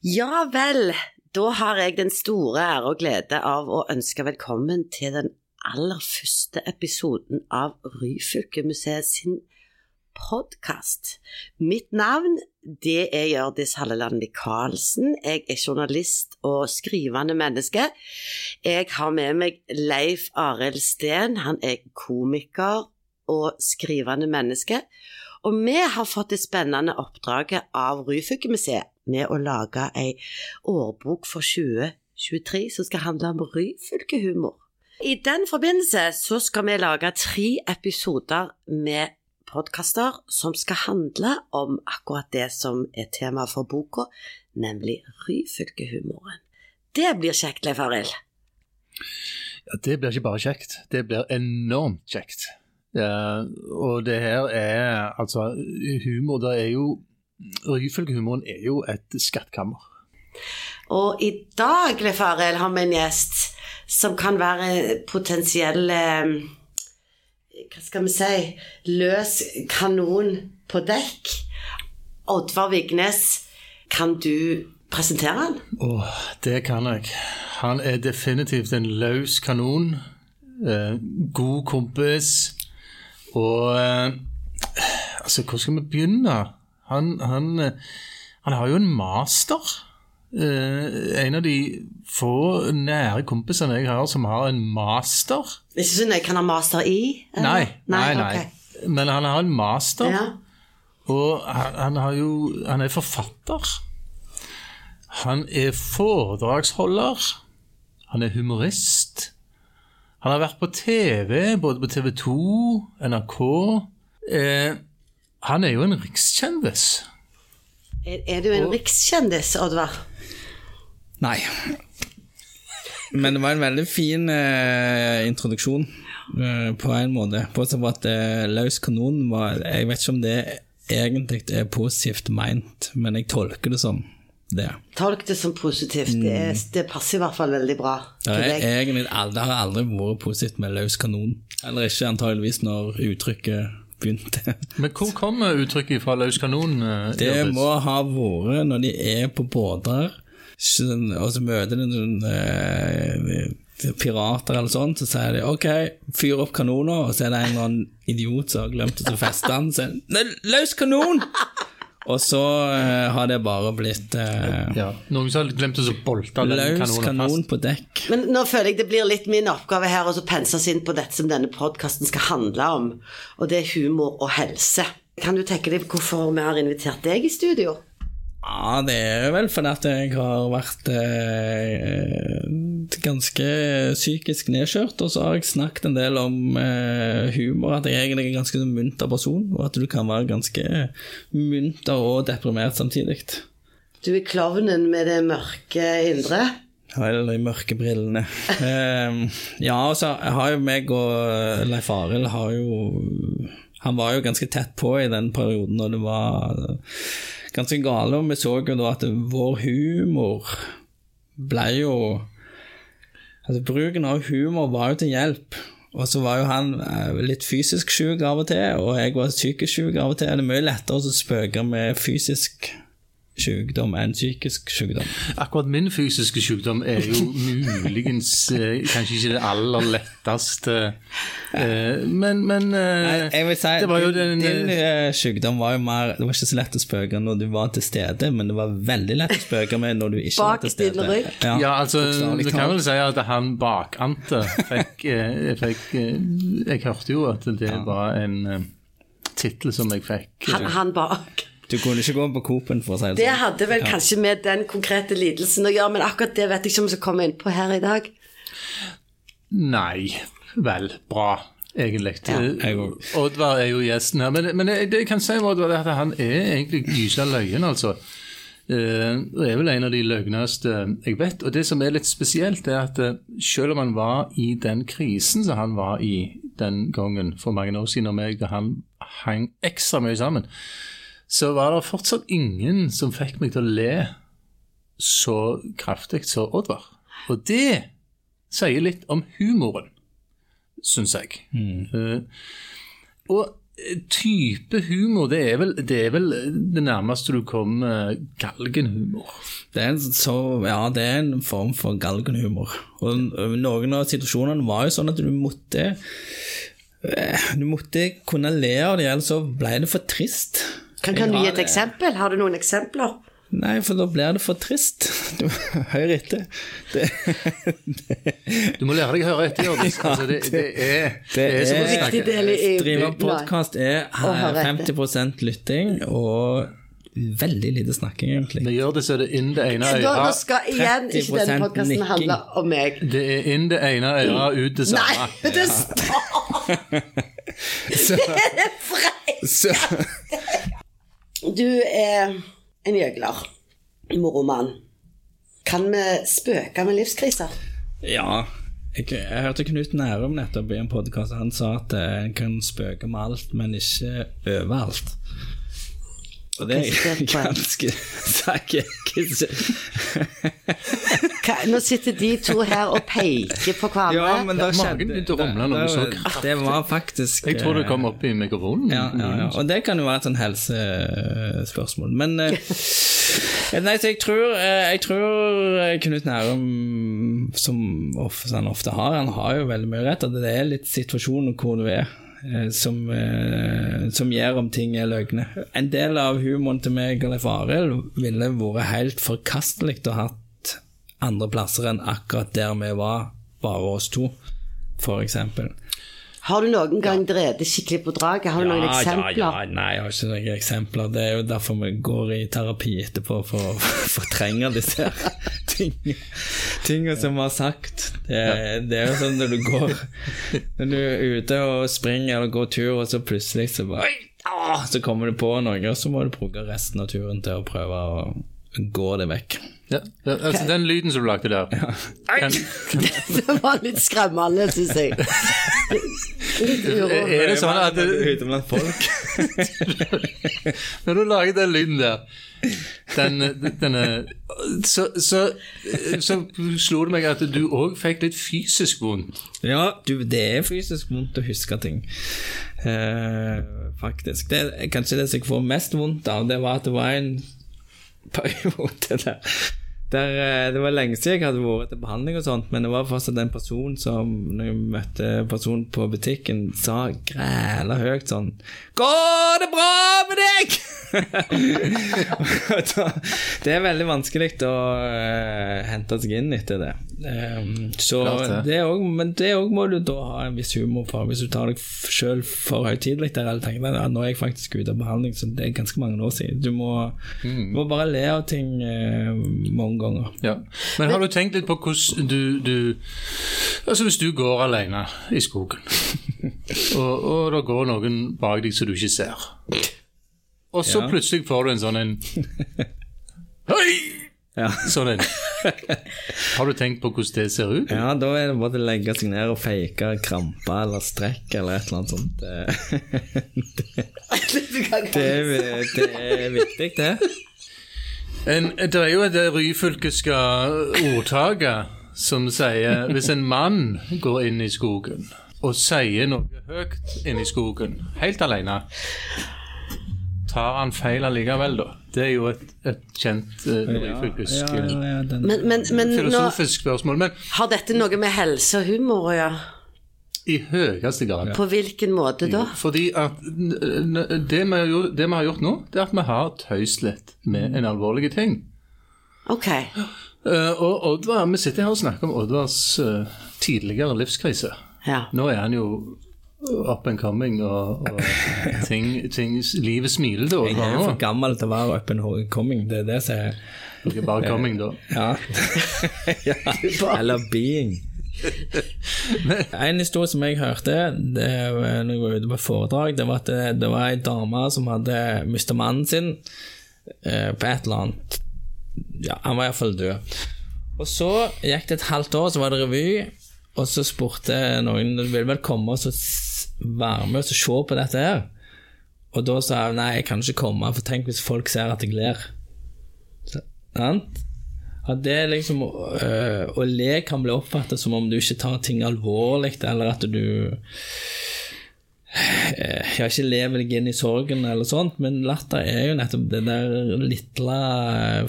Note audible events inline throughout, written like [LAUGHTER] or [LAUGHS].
Ja vel, da har jeg den store ære og glede av å ønske velkommen til den aller første episoden av Ryfylkemuseet sin podkast. Mitt navn det er Hjørdis Halleland Michaelsen. Jeg er journalist og skrivende menneske. Jeg har med meg Leif Arild Steen. Han er komiker og skrivende menneske. Og vi har fått det spennende oppdraget av Ryfylke museet med å lage ei årbok for 2023 som skal handle om ryfylkehumor. I den forbindelse så skal vi lage tre episoder med podkaster som skal handle om akkurat det som er tema for boka, nemlig ryfylkehumoren. Det blir kjekt, Leif Arild. Ja, det blir ikke bare kjekt, det blir enormt kjekt. Ja, og det her er altså Humor, det er jo Ryfylkehumoren er jo et skattkammer. Og i dag, Leif Arild, har vi en gjest som kan være potensiell eh, Hva skal vi si løs kanon på dekk. Oddvar Vignes, kan du presentere han? Åh, det kan jeg. Han er definitivt en løs kanon. Eh, god kompis. Og eh, altså, hvor skal vi begynne? Han, han, eh, han har jo en master. Uh, en av de få nære kompisene jeg har som har en master. Ikke sånn jeg kan ha master i? Nei, nei, nei. Okay. Men han har en master. Ja. Og han, han, har jo Han er forfatter. Han er foredragsholder. Han er humorist. Han har vært på TV, både på TV 2, NRK. Eh, han er jo en rikskjendis. Er, er du en og... rikskjendis, Oddvar? Nei. Men det var en veldig fin eh, introduksjon eh, på en måte. Bortsett fra at eh, løs kanon var Jeg vet ikke om det egentlig er positivt meint, men jeg tolker det som det. Tolk det som positivt. Mm. Det, det, passer i hvert fall veldig bra til deg. Egentlig, det har aldri vært positivt med løs kanon. Eller ikke antageligvis når uttrykket begynte. Men hvor kommer uttrykket fra løs kanon? Eh, det må ha vært når de er på båter, og så møter de noen eh, pirater eller sånn, så sier de OK, fyr opp kanoner, og så er det en eller annen idiot som har glemt å feste den, så sier de løs kanon! Og så uh, har det bare blitt uh, ja. Noen som har glemt å bolte. Løs kanon på dekk. Men nå føler jeg det blir litt min oppgave her å pense oss inn på dette som denne podkasten skal handle om, og det er humor og helse. Kan du tenke deg hvorfor vi har invitert deg i studio? Ja, det er vel fordi at jeg har vært eh, ganske psykisk nedkjørt, og så har jeg snakket en del om eh, humor, at jeg egentlig er en ganske munter person, og at du kan være ganske munter og deprimert samtidig. Du er klovnen med det mørke indre? Eller de mørke brillene. [LAUGHS] eh, ja, altså, har jo meg og Leif Arild har jo Han var jo ganske tett på i den perioden når det var ganske gale. Og vi så jo da at vår humor ble jo Altså Bruken av humor var jo til hjelp. Og så var jo han eh, litt fysisk syk av og til, og jeg var psykisk syk av og til. Det er mye lettere å spøke med fysisk sykdom enn psykisk sykdom. Akkurat min fysiske sykdom er jo [LAUGHS] muligens eh, kanskje ikke det aller letteste. Eh, men, men eh, Jeg vil si, det var jo den, din sykdom var jo mer Det var ikke så lett å spøke når du var til stede, men det var veldig lett å spøke med når du ikke var til stede. Ja, ja altså, du kan vel si at han bakante fikk, fikk Jeg hørte jo at det var en tittel som jeg fikk. Han, han bak du kunne ikke gå på coop for å si det sånn. Det hadde vel ja. kanskje med den konkrete lidelsen å gjøre, men akkurat det vet jeg ikke om vi skal komme inn på her i dag. Nei, vel, bra, egentlig. Ja, Oddvar er jo gjesten her. Men, men det jeg kan si, Oddvar, er at han er egentlig gysa løyen, altså. Uh, er vel en av de løgneste jeg vet. Og det som er litt spesielt, er at uh, selv om han var i den krisen som han var i den gangen for mange år siden, og meg og han hang ekstra mye sammen, så var det fortsatt ingen som fikk meg til å le så kraftig som Oddvar. Og det sier litt om humoren, syns jeg. Mm. Uh, og type humor, det er, vel, det er vel det nærmeste du kommer galgenhumor. Det er, en, så, ja, det er en form for galgenhumor. Og noen av situasjonene var jo sånn at du måtte eh, Du måtte kunne le av det, ellers så ble det for trist. Kan, kan du gi et eksempel? Har du noen eksempler? Nei, for da blir det for trist. [LAUGHS] Du hører etter. Det, det, du må lære deg å høre etter, Jordis. Altså, det, det, er, det er som å snakke. Drive podkast er 50% lytting og veldig lite snakking, egentlig. Vi gjør det så det er inn det ene øret Da skal igjen ikke denne podkasten handle om meg. Det er inn det ene øret, ut det samme. Nei, det står Det er [LAUGHS] [LAUGHS] frekkeste! Du er en gjøgler, moromann. Kan vi spøke med livskriser? Ja. Jeg, jeg hørte Knut Nærum nettopp i en podkast. Han sa at en kan spøke med alt, men ikke overalt. Og det er ganske [LAUGHS] [LAUGHS] Nå sitter de to her og peker på hverandre. Ja, men da skjedde begynte å rumle når du så kraftig. [LAUGHS] Det var faktisk Jeg tror det kom opp i mikrofonen. Ja, ja, ja. Og det kan jo være et sånn helsespørsmål. Men eh, Nei, så jeg tror, eh, jeg tror Knut Nærum, som han ofte har, han har jo veldig mye rett. At det er litt situasjonen hvor du er. Eh, som, eh, som gjør om ting er løgne. En del av humoren til meg eller Arild ville vært helt forkastelig å ha hatt andre plasser enn akkurat der vi var, bare oss to, eksempel. Har du noen gang ja. drevet skikkelig på draget? Har du ja, noen eksempler? Ja, ja, nei, jeg har ikke noen eksempler. Det er jo derfor vi går i terapi etterpå, for å [LAUGHS] fortrenge disse tingene som vi har sagt. Det, det, er jo sånn når du går Når du er ute og springer eller går tur, og så plutselig så bare Så kommer du på noe, og så må du bruke resten av turen til å prøve å gå det vekk. Ja, altså Den lyden som du lagde der ja. kan, [LAUGHS] Det var litt skremmende, syns jeg. er det sånn at Ute blant folk. Når du lager den lyden der den, denne, så, så, så, slo det meg at du òg fikk litt fysisk vondt. Ja, du, det er fysisk vondt å huske ting. Eh, faktisk. Det, kanskje det som jeg får mest vondt av, det var at det var en periode der der, eh, det var lenge siden jeg hadde vært til behandling, og sånt men det var fortsatt en person som når jeg møtte en person på butikken, sa græla høyt sånn 'Går det bra med deg?' [LAUGHS] det er veldig vanskelig å uh, hente seg inn etter det. Um, så det. det også, men det òg må du da ha en viss humor for. Hvis du tar deg sjøl for høytidelig der eller tenker at nå er jeg faktisk ute av behandling, så det er ganske mange år siden. Du må, mm. må bare le av ting uh, mange ganger. Ja. Men har du tenkt litt på hvordan du, du Altså hvis du går alene i skogen, [LAUGHS] og, og det går noen bak deg som du ikke ser og så ja. plutselig får du en sånn en [LAUGHS] Hei! Ja. Sånn en. Har du tenkt på hvordan det ser ut? Ja, da er det bare å legge seg ned og fake krampe eller strekk eller et eller annet sånt. [LAUGHS] Det, det, det, det er viktig, det. En, det er jo et ryfylkiske ordtaket som sier hvis en mann går inn i skogen og sier noe høyt inn i skogen, helt alene tar han feil allikevel, da? Det er jo et, et kjent uh, ja, ja, ja, men, men, men, filosofisk spørsmål. Men, har dette noe med helse og humor å gjøre? I høyeste grad. På hvilken måte da? Fordi at det vi, gjort, det vi, har gjort nå, det er at vi har tøyslet med en alvorlig ting. Ok. Uh, og Oddvar, Vi sitter her og snakker om Oddvars uh, tidligere livskrise. Ja. Nå er han jo up and coming, og, og [LAUGHS] ting, ting, Livet smiler da. Jeg er for gammel til å være up and coming, det er det som er Du er bare coming, da? Ja. [LAUGHS] ja. [LAUGHS] Eller being. [LAUGHS] en historie som jeg hørte det, når jeg var ute på foredrag, det var at det, det var ei dame som hadde mista mannen sin eh, på et eller annet Ja, han var iallfall død. Og så gikk det et halvt år, så var det revy, og så spurte noen vil vel komme og være med og se på dette her. Og da sa hun nei, jeg kan ikke komme, for tenk hvis folk ser at jeg ler. Sant? At det liksom øh, Å le kan bli oppfattet som om du ikke tar ting alvorlig, eller at du Jeg har ikke lever deg inn i sorgen, eller sånt, men latter er jo nettopp det der lille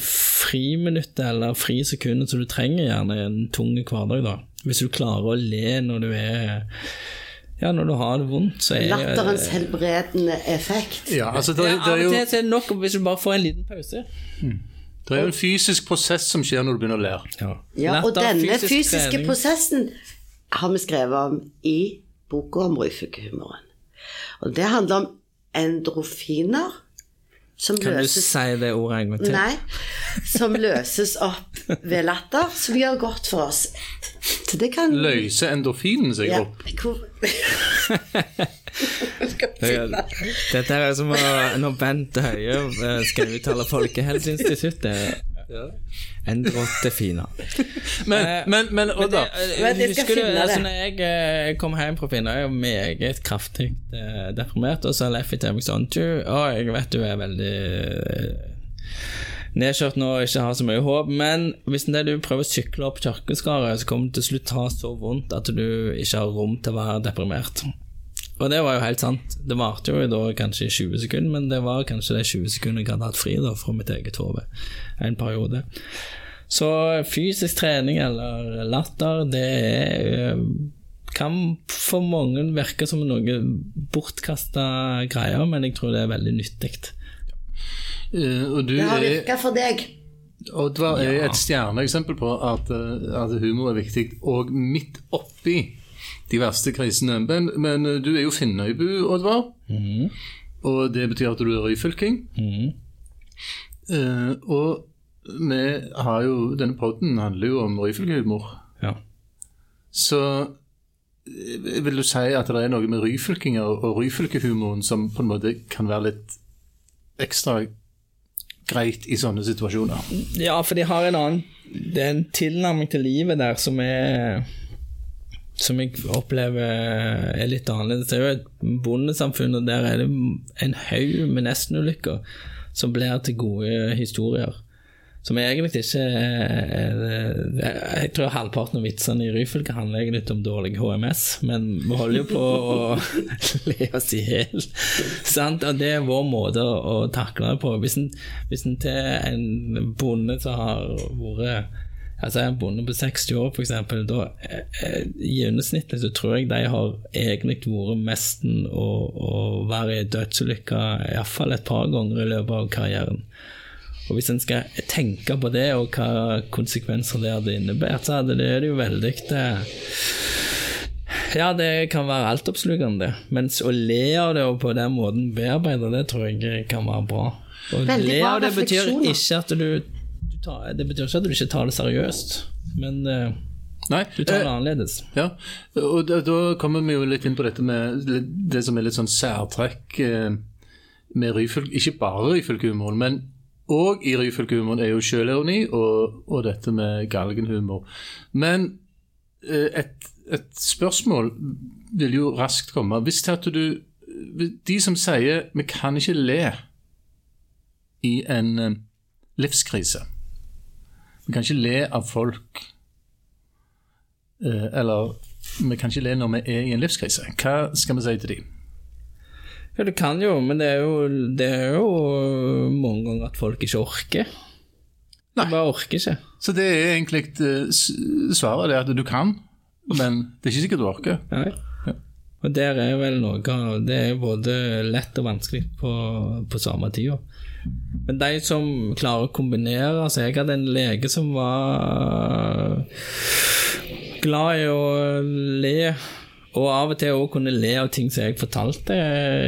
friminuttet eller frisekundet som du trenger gjerne i en tung hverdag. da. Hvis du klarer å le når du er ja, når du har det vondt, så er Latterens helbredende effekt. Ja, altså det, det er jo Av og til er det nok hvis du bare får en liten pause. Det er jo en fysisk prosess som skjer når du begynner å lære. Ja, Ja, og denne fysisk fysiske trening. prosessen har vi skrevet om i boka om ryfugehumoren. Og det handler om endrofiner som Kan du løses si det ordet en gang til? Nei, som løses opp ved latter, som gjør godt for oss. Så det kan Løse endorfinen seg ja, opp? [LAUGHS] Dette er som å- når Bent Høie eh, skal uttale Folkehelseinstituttet. Endrottefina. Men, men, men Oddvar Men jeg skal Husker du, altså, når jeg eh, kom hjem fra Finn, jeg var meget kraftig eh, deprimert, og så Leffy til meg sånn Du, å, jeg vet du er veldig eh, nedkjørt nå og ikke har så mye håp, men hvis det er du prøver å sykle opp kirkeskaret, så kommer det til slutt ta så vondt at du ikke har rom til å være deprimert. Og det var jo helt sant. Det varte jo da kanskje i 20 sekunder, men det var kanskje de 20 sekundene jeg hadde hatt fri da fra mitt eget hode en periode. Så fysisk trening eller latter, det er, øh, kan for mange virke som noe bortkasta greier, men jeg tror det er veldig nyttig. eh, Og du Det har virka for deg. Oddvar er et stjerneeksempel på at, eh, at humor er viktig, og midt oppi de verste krisene. Men, men eh, du er jo Finnøybu, Oddvar. Og det betyr at du er ryfylking. Eh, og vi har jo Denne podden handler jo om ryfylkehumor. Ja. Så eh, vil du si at det er noe med ryfylkinger og ryfylkehumoren som på en måte kan være litt ekstra greit i sånne situasjoner? Ja, for de har en annen Det er en tilnærming til livet der som er Som jeg opplever er litt annerledes. Det er jo et bondesamfunn, og der er det en haug med nestenulykker som blir til gode historier. Som egentlig ikke Jeg tror halvparten av vitsene i Ryfylke handler egentlig om dårlig HMS, men vi holder jo på å [LAUGHS] le oss i hjel. Og det er vår måte å takle det på. Hvis en, hvis en til en bonde som har vært Altså En bonde på 60 år, f.eks., da eh, eh, gjennomsnittlig så tror jeg de har egentlig vært mesten å, å være i dødsulykke iallfall et par ganger i løpet av karrieren. Og Hvis en skal tenke på det, og hva konsekvenser det hadde innebært, så hadde det, er det jo veldig det Ja, det kan være altoppslukende. Mens å le av det og på den måten bearbeide det, tror jeg kan være bra. Å le av det betyr ikke at du tar, Det betyr ikke at du ikke tar det seriøst, men uh, Nei, du tar det eh, annerledes. ja. Og da, da kommer vi jo litt inn på dette med det som er litt sånn særtrekk eh, med ryfylke, ikke bare ryfylkehumoren, men òg i ryfylkehumoren er jo sjølironi og, og dette med galgenhumor. Men eh, et, et spørsmål vil jo raskt komme. Hvis du De som sier 'vi kan ikke le' i en eh, livskrise Vi kan ikke le av folk Eh, Eller vi kan ikke le når vi er i en livskrise. Hva skal vi si til dem? Ja, du kan jo, men det er jo, det er jo mange ganger at folk ikke orker. Nei. De bare orker ikke. Så det er egentlig eh, svaret det at du kan, men det er ikke sikkert du orker. Nei. Ja. Og der er vel noe Det er både lett og vanskelig på, på samme tida. Men de som klarer å kombinere altså jeg hadde en lege som var glad i å le, og av og til òg kunne le av ting som jeg fortalte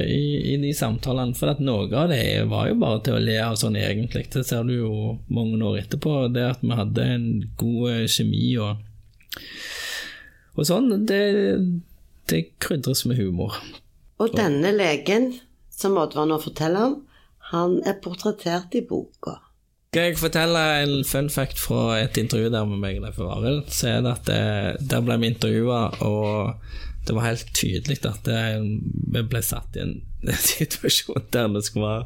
i, i de samtalene. For at noe av det var jo bare til å le av sånn egentlig. Det ser du jo mange år etterpå. Det at vi hadde en god kjemi og, og sånn. Det, det krydres med humor. Og denne legen, som Oddvar nå forteller om, han er portrettert i boka. Skal jeg fortelle en fun fact fra et intervju der med meg Leif Arild, så er det at det, der ble vi intervjua, og det var helt tydelig at det, vi ble satt i en [LAUGHS] situasjon der vi skulle være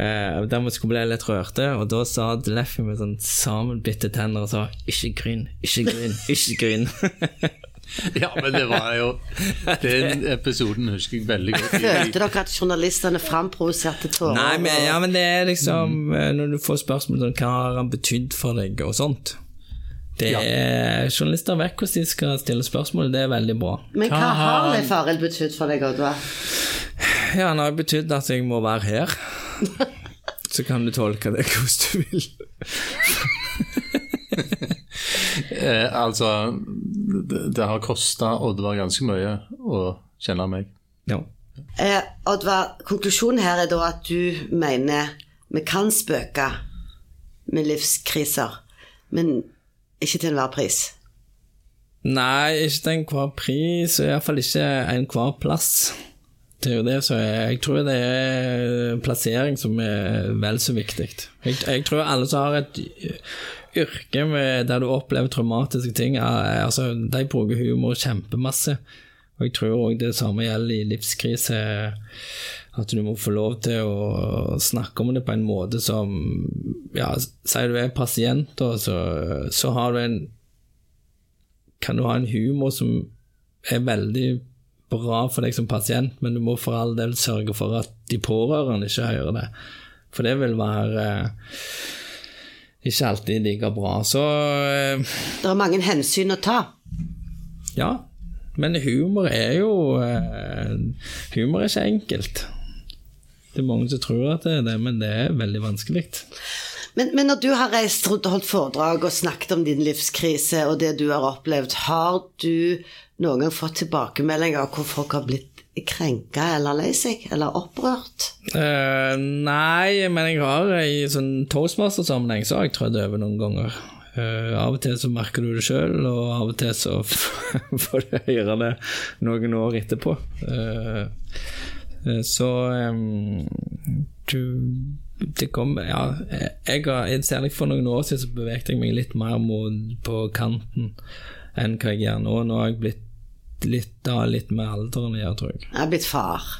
eh, der vi skulle bli litt rørte, og da sa Leffy med sånn sammenbitte tenner og sa 'ikke gryn, ikke gryn, ikke gryn'. [LAUGHS] [LAUGHS] ja, men det var jo Den episoden husker jeg veldig godt. [LAUGHS] Følte dere at journalistene framprovoserte tårer? Nei, men, ja, men det er liksom mm. Når du får spørsmål om hva har han betydd for deg, og sånt det er, ja. Journalister vet hvordan de skal stille spørsmål, det er veldig bra. Men hva, hva har Leif Arild betydd for deg, Oddvar? Ja, han har betydd at jeg må være her. [LAUGHS] Så kan du tolke det hvordan du vil. Eh, altså, det, det har kosta Oddvar ganske mye å kjenne meg. Ja. Eh, Oddvar, konklusjonen her er da at du mener vi kan spøke med livskriser, men ikke til enhver pris? Nei, ikke til enhver pris, og iallfall ikke enhver plass. Det er jo det som er Jeg tror det er plassering som er vel så viktig. Jeg, jeg tror alle som har et yrke med, der du opplever traumatiske ting, er, altså, de bruker humor kjempemasse. Og jeg tror òg det samme gjelder i livskrise. At du må få lov til å snakke om det på en måte som Ja, sier du er pasient, så, så har du en Kan du ha en humor som er veldig bra for deg som pasient, men du må for all del sørge for at de pårørende ikke hører det. For det vil være ikke alltid like bra. Så eh, Det er mange hensyn å ta? Ja, men humor er jo eh, Humor er ikke enkelt. Det er mange som tror at det er det, men det er veldig vanskelig. Men, men, når du har reist rundt og holdt foredrag og snakket om din livskrise og det du har opplevd, har du noen gang fått tilbakemeldinger hvor folk har blitt krenka eller lei seg, eller opprørt? Uh, nei, men jeg har i sånn toastmaster-sammenheng så har jeg trødd over noen ganger. Uh, av og til så merker du det sjøl, og av og til så [LAUGHS] får du høre det noen år etterpå. Uh, så um, du det kom Ja, jeg, jeg, særlig for noen år siden så beveget jeg meg litt mer mot, på kanten enn hva jeg gjør nå. Nå har jeg blitt litt, da, litt med alderen å gjøre, tror jeg. Jeg har blitt far.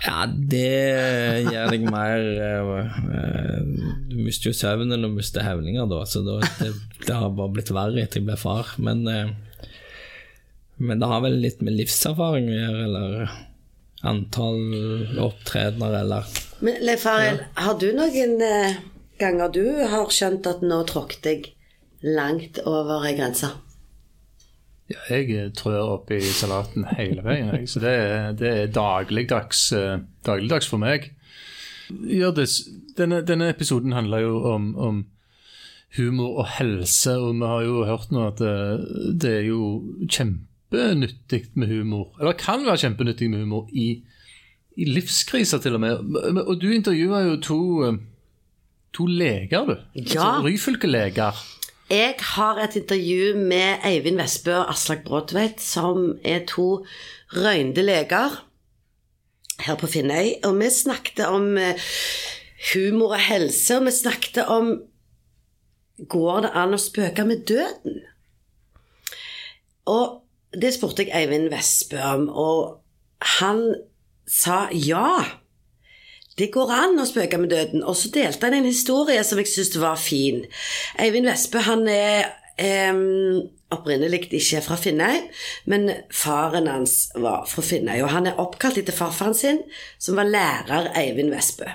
Ja, det gjør deg mer uh, Du mister jo søvnen og mister hevninger, da, så da, det, det, har bare blitt verre etter jeg ble far. Men, uh, men det har vel litt med livserfaring å gjøre, eller antall opptredener, eller Men Leif Arild, ja. har du noen eh, ganger du har skjønt at nå tråkket jeg langt over ei grense? Ja, jeg trør opp i salaten hele veien, jeg. Så det, det er dagligdags, eh, dagligdags for meg. Gjørdis, denne, denne episoden handler jo om, om humor og helse, og vi har jo hørt nå at det, eh, det er jo kjempenyttig med humor. Eller kan være kjempenyttig med humor i, i livskriser, til og med. Og du intervjua jo to, eh, to leger, du. Ja. Altså, Ryfylke-leger. Jeg har et intervju med Eivind Vestbø og Aslak Bråtveit, som er to røynde leger her på Finnøy. Og vi snakket om eh, humor og helse, og vi snakket om Går det an å spøke med døden? Og det spurte jeg Eivind Vestbø om, og han sa ja. Det går an å spøke med døden. Og så delte han en historie som jeg syntes var fin. Eivind Vestbø han er um, opprinnelig ikke fra Finnøy, men faren hans var fra Finnøy. Og han er oppkalt etter farfaren sin, som var lærer Eivind Vestbø.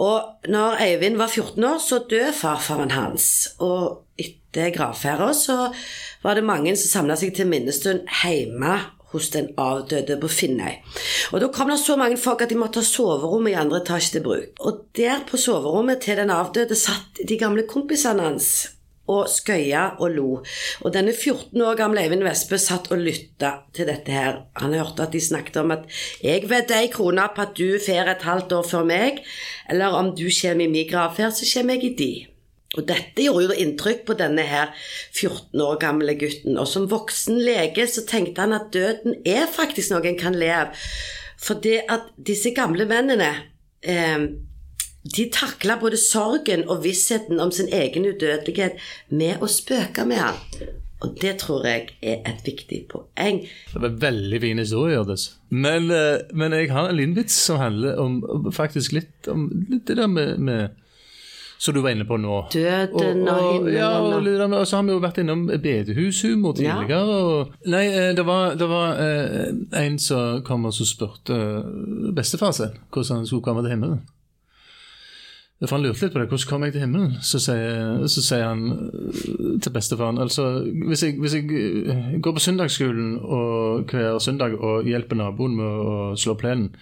Og når Eivind var 14 år, så døde farfaren hans. Og etter gravferda så var det mange som samla seg til minnestund hjemme hos den avdøde på Finnøy. Og Da kom det så mange folk at de måtte ta soverommet i andre etasje til bruk. Og der på soverommet til den avdøde satt de gamle kompisene hans og skøya og lo. Og denne 14 år gamle Eivind Vestbø satt og lytta til dette her. Han hørte at de snakket om at 'jeg vedder ei krone på at du får et halvt år før meg', eller 'om du kommer i min gravferd, så kommer jeg i di'. Og dette gjorde jo inntrykk på denne her 14 år gamle gutten. Og som voksen lege så tenkte han at døden er faktisk noe en kan le av. For det at disse gamle mennene eh, de takla både sorgen og vissheten om sin egen udødelighet med å spøke med han. Og det tror jeg er et viktig poeng. Det var veldig fin historie, Hjørdis. Men, eh, men, jeg har en liten vits som handler om faktisk litt om det der med, med som du var inne på nå. Døden og, og, himmelen. Ja, og, og, så har vi jo vært innom bedehushumor tidligere. Ja. Og, nei, eh, det var, det var eh, en som kom og spurte eh, bestefar sin hvordan han skulle komme til himmelen. For Han lurte litt på det. Hvordan kom jeg til himmelen? Så sier, så sier han eh, til bestefaren altså, hvis jeg, hvis jeg går på søndagsskolen og hver søndag og hjelper naboen med å slå plenen,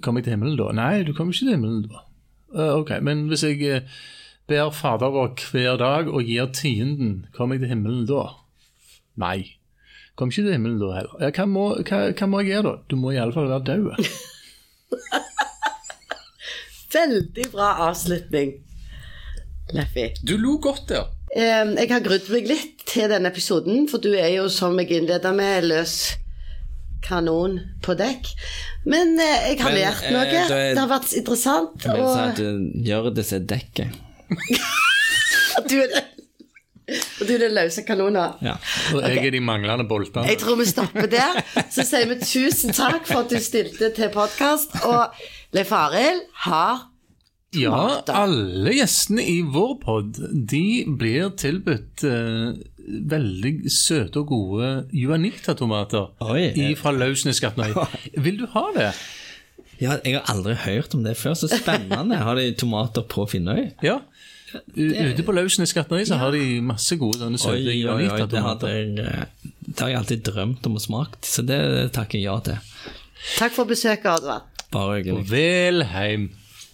kommer jeg til himmelen da? Nei, du kommer ikke til himmelen da. Uh, ok, Men hvis jeg uh, ber Fader vår hver dag og gir tienden, kommer jeg til himmelen da? Nei. Kommer ikke til himmelen da heller. Ja, hva, må, hva, hva må jeg gjøre da? Du må iallfall være død. [LAUGHS] Veldig bra avslutning, Leffi. Du lo godt der. Jeg har grudd meg litt til denne episoden, for du er jo, som jeg innleda med, løs kanon på dekk. Men eh, jeg har Men, lært noe. Eh, er, det har vært interessant. Jeg vil og... si at du gjør det som dekket. [LAUGHS] du er det. Og du er den løse kanoner. Ja. Og jeg er de manglende boltene. Jeg tror vi stopper der. Så sier vi tusen takk for at du stilte til podkast. Og Leif Arild har ja, alle gjestene i vår pod de blir tilbudt uh, veldig søte og gode juanita-tomater fra Lausnes. [LAUGHS] Vil du ha det? Ja, jeg har aldri hørt om det før. Så spennende. Har de tomater på Finnøy? Ja. Ute på Lausnes gartneri så ja. har de masse gode sånne søte juanita-tomater. Det, det, har jeg alltid drømt om å smake, så det takker jeg ja til. Takk for besøket, Oddvar. Bare hyggelig. Vel heim.